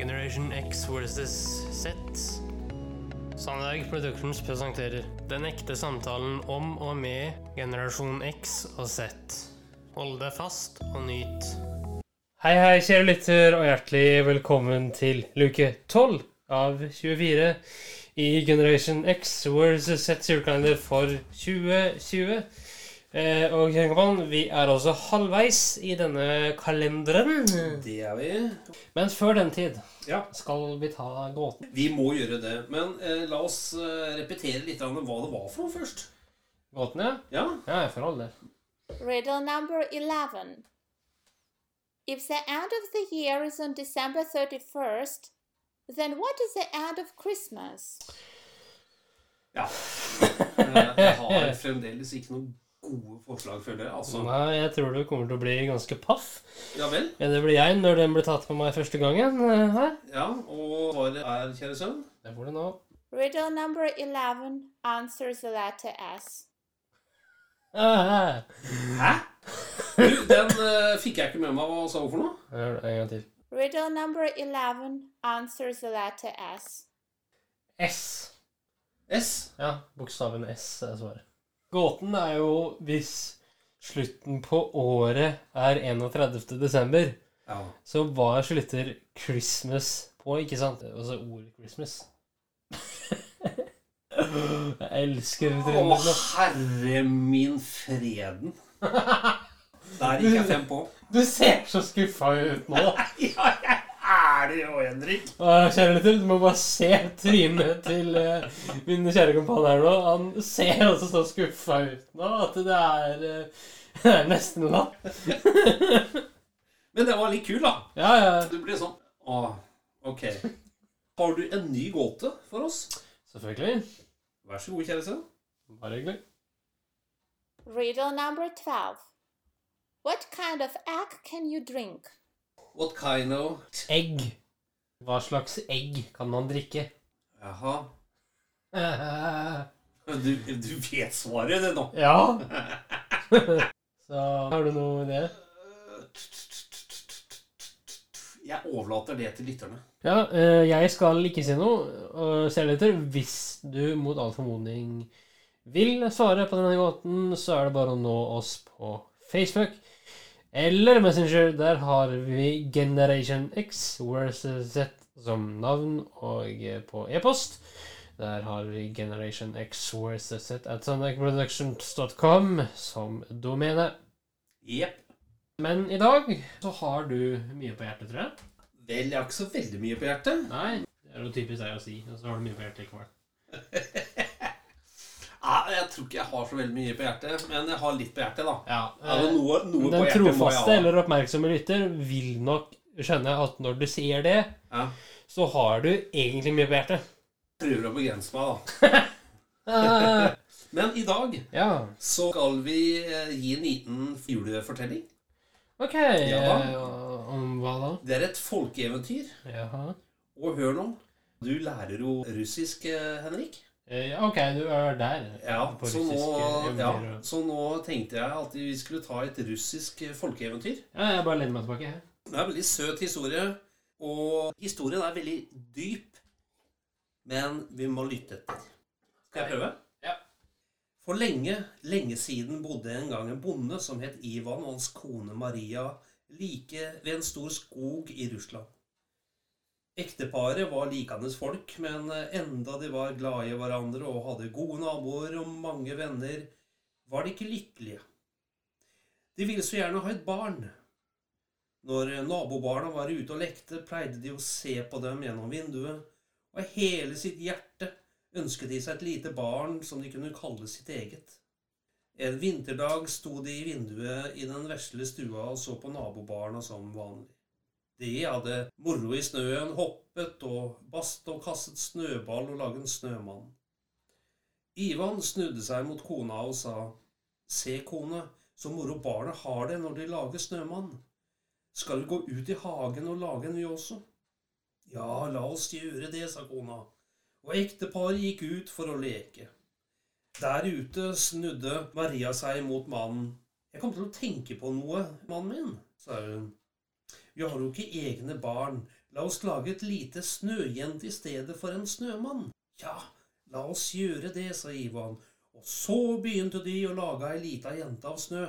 Generation X versus Z. Sandberg Productions presenterer Den ekte samtalen om og med generasjon X og Z. Hold deg fast og nyt. Hei, hei, kjære lytter, og hjertelig velkommen til luke 12 av 24 i Generation X versus Z julekalender for 2020. Eh, og Kjengman, vi er også halvveis i denne kalenderen. Det er vi. Men før den tid Ja. skal vi ta gåten. Vi må gjøre det. Men eh, la oss eh, repetere litt av hva det var for noe først. Gåten, ja? Ja. Ja, for all del. Riddle number 11. If the end of the year is on December 31st, then what is the end of Christmas? ja. Jeg har fremdeles ikke noen gode forslag, føler jeg. Altså, Nei, jeg tror du kommer til å bli ganske paff. ja vel. Ja, det blir jeg når den blir tatt på meg første gangen. eh, Her. Ja, og svaret er, kjære sønn Det får du nå. Riddle number 11 answers the letter S. Ah, Hæ? Du, den uh, fikk jeg ikke med meg. Hva sa hun for noe? gjør det en gang til. Riddle number 11 answers the letter S. S. S. Ja, bokstaven S er svaret. Gåten er jo hvis slutten på året er 31. desember, Ja. så hva slutter Christmas på, ikke sant? Altså ordet Christmas. Jeg elsker Å, herre min freden. Der gikk jeg fem på. Du ser så skuffa ut nå. Ja, jeg er det jo, Henrik. Åh, Kjære lytter, du må bare se trynet til uh, min kjære kompan her nå. Han ser altså så skuffa ut nå at det er, uh, det er nesten lapp. Men det var litt kul, da. Ja, ja. Du ble sånn Å, ok. Har du en ny gåte for oss? Selvfølgelig. Vær så god, kjære sønn. Bare hyggelig. Riddle number 12. What kind of egg can you drink? What kind of Egg. Hva slags egg kan man drikke? Jaha. Du, du vet svaret, det nå. Ja. Så har du noe idé? Jeg overlater det til lytterne. Ja, eh, jeg skal ikke si noe. Og kjære lytter, hvis du mot all formodning vil svare på denne gåten, så er det bare å nå oss på Facebook eller Messenger. Der har vi Generation X versus Z som navn, og eh, på e-post. Der har vi Generation X versus Z at sonicproductions.com som domene. Jepp. Men i dag så har du mye på hjertet, tror jeg. Vel, jeg har ikke så veldig mye på hjertet. Nei, det er jo typisk deg å si. Og så har du mye på hjertet likevel. Ja, jeg tror ikke jeg har så veldig mye på hjertet, men jeg har litt på hjertet, da. Ja, Altså, noe, noe på Den trofaste eller oppmerksomme lytter vil nok skjønne at når du sier det, Ja. så har du egentlig mye på hjertet. Prøver å begrense meg, da. Men i dag ja, så skal vi eh, gi en liten julefortelling. ok. Ja da. Om hva da? Det er et folkeeventyr. Jaha. Og hør nå. Du lærer jo russisk, eh, Henrik. Eh, ja, ok, du er der. Ja, så nå, ja, og- så nå tenkte jeg at vi skulle ta et russisk eh, folkeeventyr. Ja, jeg bare lener meg tilbake. Det er en veldig søt historie, og historien er veldig dyp. Men vi må lytte etter. Skal jeg prøve? Ja. For lenge, lenge siden bodde en gang en bonde som het Ivan og hans kone Maria like ved en stor skog i Russland. Ekteparet var likandes folk, men enda de var glade i hverandre og hadde gode naboer og mange venner, var de ikke lykkelige. De ville så gjerne ha et barn. Når nabobarna var ute og lekte, pleide de å se på dem gjennom vinduet, og hele sitt hjerte ønsket de seg et lite barn som de kunne kalle sitt eget. En vinterdag sto de i vinduet i den vesle stua og så på nabobarna som vanlig. De hadde moro i snøen, hoppet og bast og kastet snøball og laget en snømann. Ivan snudde seg mot kona og sa, Se, kone, så moro barna har det når de lager snømann. Skal vi gå ut i hagen og lage en vi også? Ja, la oss gjøre det, sa kona, og ekteparet gikk ut for å leke. Der ute snudde Maria seg mot mannen. Jeg kom til å tenke på noe, mannen min, sa hun. Vi har jo ikke egne barn, La oss lage et lite snøjente i stedet for en snømann. Ja, la oss gjøre det, sa Ivan, og så begynte de å lage ei lita jente av snø.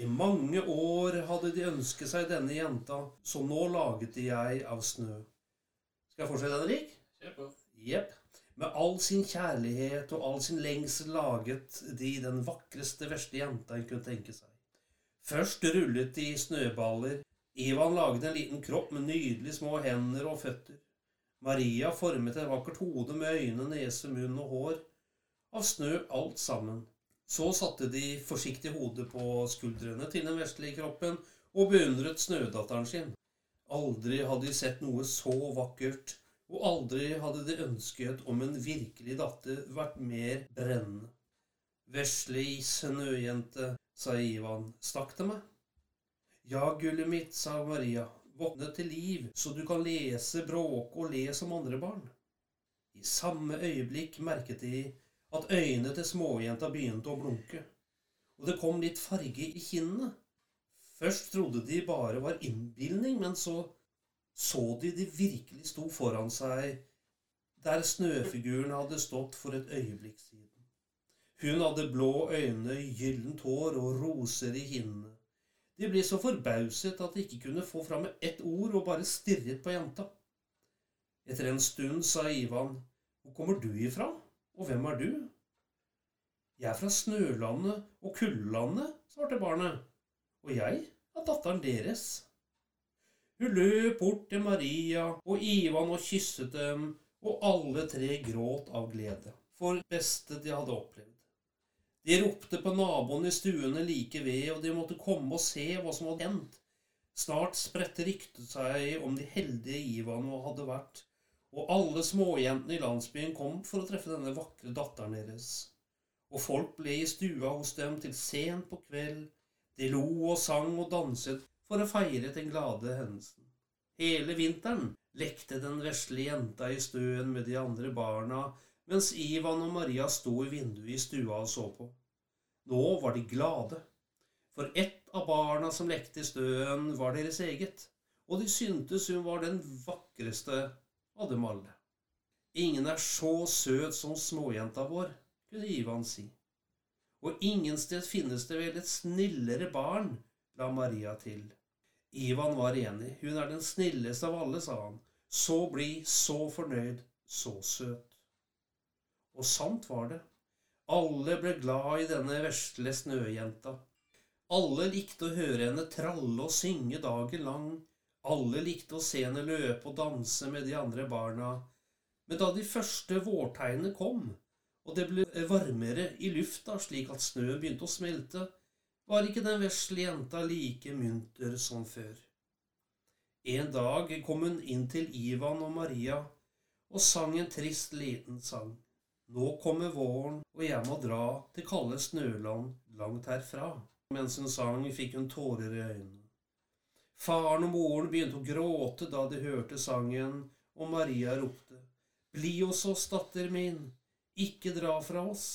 I mange år hadde de ønsket seg denne jenta, så nå laget de ei av snø. Skal jeg fortsette, Henrik? Kjør på. Jepp. Med all sin kjærlighet og all sin lengsel laget de den vakreste, verste jenta en kunne tenke seg. Først rullet de snøballer. Ivan laget en liten kropp med nydelige små hender og føtter. Maria formet et vakkert hode med øyne, nese, munn og hår. Av snø alt sammen. Så satte de forsiktig hodet på skuldrene til den vesle kroppen og beundret snødatteren sin. Aldri hadde de sett noe så vakkert og aldri hadde de ønsket om en virkelig datter vært mer brennende. Vesle snøjente, sa Ivan, stakk det meg? Ja, gullet mitt, sa Maria, våkne til liv, så du kan lese, bråke og le som andre barn. I samme øyeblikk merket de at øynene til småjenta begynte å blunke, og det kom litt farge i kinnene. Først trodde de bare var innbilning, men så så de de virkelig sto foran seg der snøfiguren hadde stått for et øyeblikk siden. Hun hadde blå øyne, gyllent hår og roser i kinnene. De ble så forbauset at de ikke kunne få fram ett ord og bare stirret på jenta. Etter en stund sa Ivan, Hvor kommer du ifra, og hvem er du? Jeg er fra Snølandet og Kuldelandet, svarte barnet, og jeg er datteren deres. Hun løp bort til Maria og Ivan og kysset dem, og alle tre gråt av glede for beste de hadde opplevd. De ropte på naboene i stuene like ved, og de måtte komme og se hva som hadde hendt. Snart spredte ryktet seg om de heldige Ivan hadde vært, og alle småjentene i landsbyen kom for å treffe denne vakre datteren deres. Og folk ble i stua hos dem til sent på kveld. De lo og sang og danset for å feire den glade hendelsen. Hele vinteren lekte den vesle jenta i støen med de andre barna, mens Ivan og Maria sto i vinduet i stua og så på. Nå var de glade, for ett av barna som lekte i støen, var deres eget, og de syntes hun var den vakreste av dem alle. Ingen er så søt som småjenta vår, kunne Ivan si. Og ingen sted finnes det vel et snillere barn, la Maria til. Ivan var enig. Hun er den snilleste av alle, sa han. Så blid, så fornøyd, så søt. Og sant var det. Alle ble glad i denne vesle snøjenta. Alle likte å høre henne tralle og synge dagen lang. Alle likte å se henne løpe og danse med de andre barna. Men da de første vårtegnene kom, og det ble varmere i lufta slik at snøen begynte å smelte, var ikke den vesle jenta like munter som før. En dag kom hun inn til Ivan og Maria og sang en trist liten sang. Nå kommer våren, og jeg må dra til kalde Snøland langt herfra. Mens hun sang, fikk hun tårer i øynene. Faren og moren begynte å gråte da de hørte sangen, og Maria ropte, Bli hos oss, datter min, ikke dra fra oss.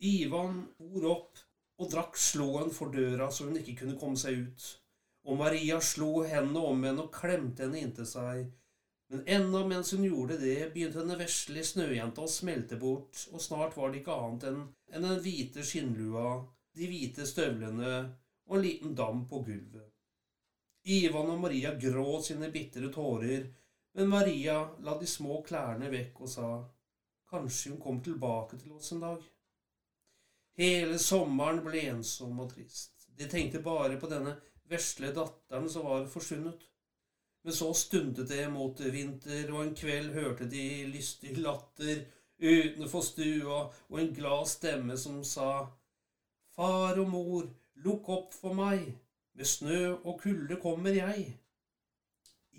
Ivan for opp og drakk slåen for døra så hun ikke kunne komme seg ut. Og Maria slo hendene om henne og klemte henne inntil seg. Men enda mens hun gjorde det, begynte denne vesle snøjenta å smelte bort, og snart var det ikke annet enn en den hvite skinnlua, de hvite støvlene og en liten dam på gulvet. Ivan og Maria gråt sine bitre tårer, men Maria la de små klærne vekk og sa, kanskje hun kom tilbake til oss en dag. Hele sommeren ble ensom og trist. De tenkte bare på denne vesle datteren som var forsvunnet. Men så stundet det mot vinter, og en kveld hørte de lystig latter utenfor stua og en glad stemme som sa Far og mor, lukk opp for meg, med snø og kulde kommer jeg.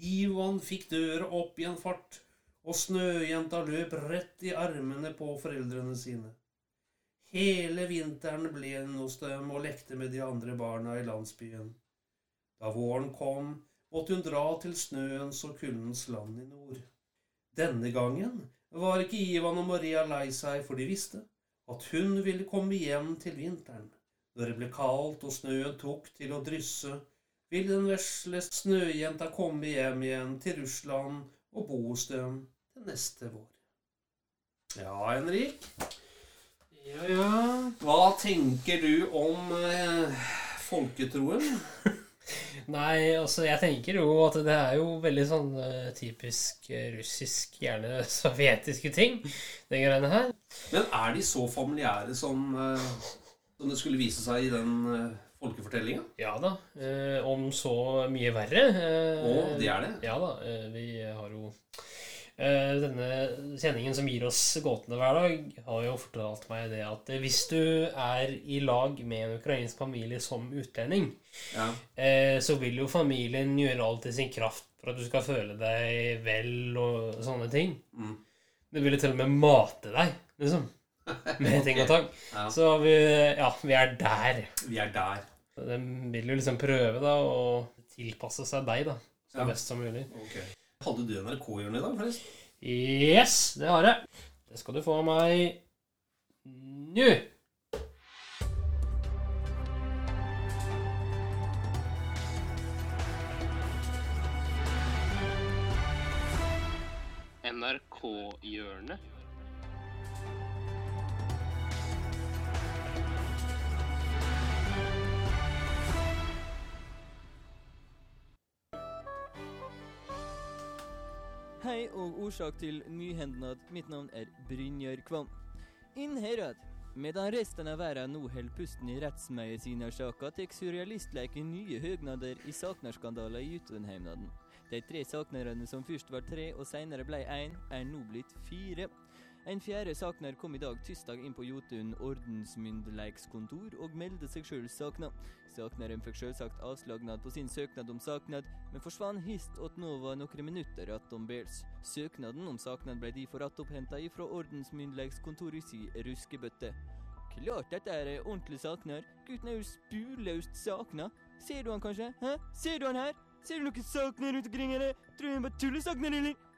Ivan fikk døra opp i en fart, og snøjenta løp rett i armene på foreldrene sine. Hele vinteren ble hun hos dem og lekte med de andre barna i landsbyen. Da våren kom, måtte hun dra til snøens og kuldens land i nord. Denne gangen var ikke Ivan og Maria lei seg, for de visste at hun ville komme hjem til vinteren. Når det ble kaldt og snøen tok til å drysse, ville den vesle snøjenta komme hjem igjen til Russland og bo hos dem til neste vår. Ja, Henrik. Ja, ja. Hva tenker du om eh, folketroen? Nei, altså jeg tenker jo at det er jo veldig sånn eh, typisk eh, russisk, gjerne sovjetiske ting, de greiene her. Men er de så familiære som, eh, som det skulle vise seg i den folkefortellinga? Ja da. Om så mye verre. Å, de er det? Ja da. Vi har jo Denne kjenningen som gir oss gåtene hver dag, har jo fortalt meg det at eh, hvis du er i lag med en ukrainsk familie som utlending, Ja. eh, så vil jo familien gjøre alt i sin kraft for at du skal føle deg vel og sånne ting. Mm. Det vil jo til og med mate deg, liksom. Med ting og tang. Ja. Så vi, ja, vi er der. Vi er der. De vil jo liksom prøve da å tilpasse seg deg da, så Ja. best som mulig. Ok. Hadde du NRK-hjørnet i dag, forresten? Yes, det har jeg. Det skal du få av meg nå. NRK-hjørnet. Og årsak til nyhendnad. Mitt navn er Brynjar Kvam. Inn herad. Medan resten av verden nå holder pusten i rettsmedisinersaka, tar surrealistleiken nye høgnader i saknarskandaler i Jotunheimnaden. De tre saknerne som først var tre og senere ble én, er nå blitt fire. En fjerde savner kom i dag tirsdag inn på Jotun ordensmyndighetskontor og meldte seg sjøl savna. Savneren fikk sjølsagt avslagnad på sin søknad om saknad, men forsvant hist at nå var noen minutter attom bels. Søknaden om saknad ble derfor attopphenta ifra Ordensmyndleikskontoret si ruskebøtte. Klart dette er ordentlig savner. Gutten er jo spurløst sakna. Ser du han kanskje? Hæ? Ser du han her? Ser du noen savner rundt omkring, eller? Tror du han bare tullesakner, eller?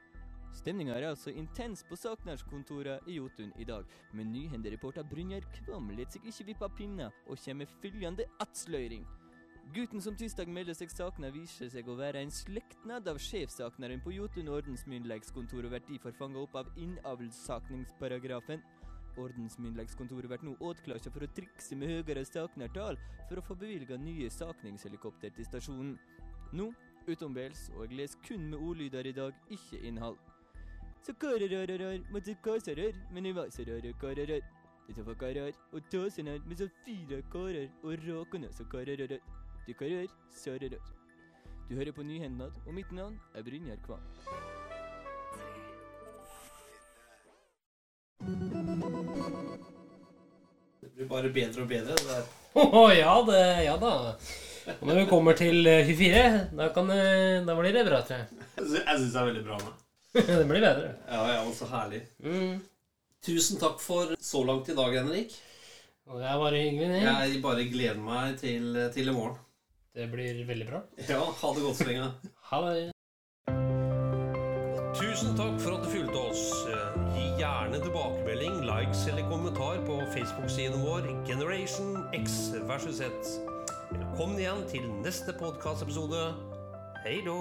Stemninga er altså intens på saknærskontoret i Jotun i dag, men nyhendereporter Brynjar Kvam let seg ikke vippe av pinna og kommer med følgende attsløyring. Gutten som tirsdag melder seg savna, viser seg å være en slektnad av sjefsakneren på Jotun ordensmyndighetskontor og blir derfor fanga opp av innavlssakningsparagrafen. Ordensmyndighetskontoret blir nå åtklassa for å trikse med høyere saknertall for å få bevilga nye sakningshelikopter til stasjonen. Nå utenbels og jeg leser kun med ordlyder i dag, ikke innhold. Så karararar, måtte kasarar, men det var så rare kararar. Det var karar, og tasenar med så fire karar, og rakene så karararar. De karar, sararar. Du hører på Nyhendad, og mitt navn er Brynjar Kvam. Det blir bare bedre og bedre. det der. Å ja, det, ja da. Og når vi kommer til eh, 24, da, kan, da blir det bra, tror jeg. Jeg syns det er veldig bra med. det blir bedre. Ja, ja, så herlig. Mm. Tusen takk for så langt i dag, Henrik. Og det er bare hyggelig. Jeg bare gleder meg til, til i morgen. Det blir veldig bra. Ja, ha det godt så lenge. Ha det. Tusen takk for at du fulgte oss. Gi gjerne tilbakemelding, likes eller kommentar på Facebook-siden vår Generation X versus Z. Velkommen igjen til neste podkastepisode. Hei då!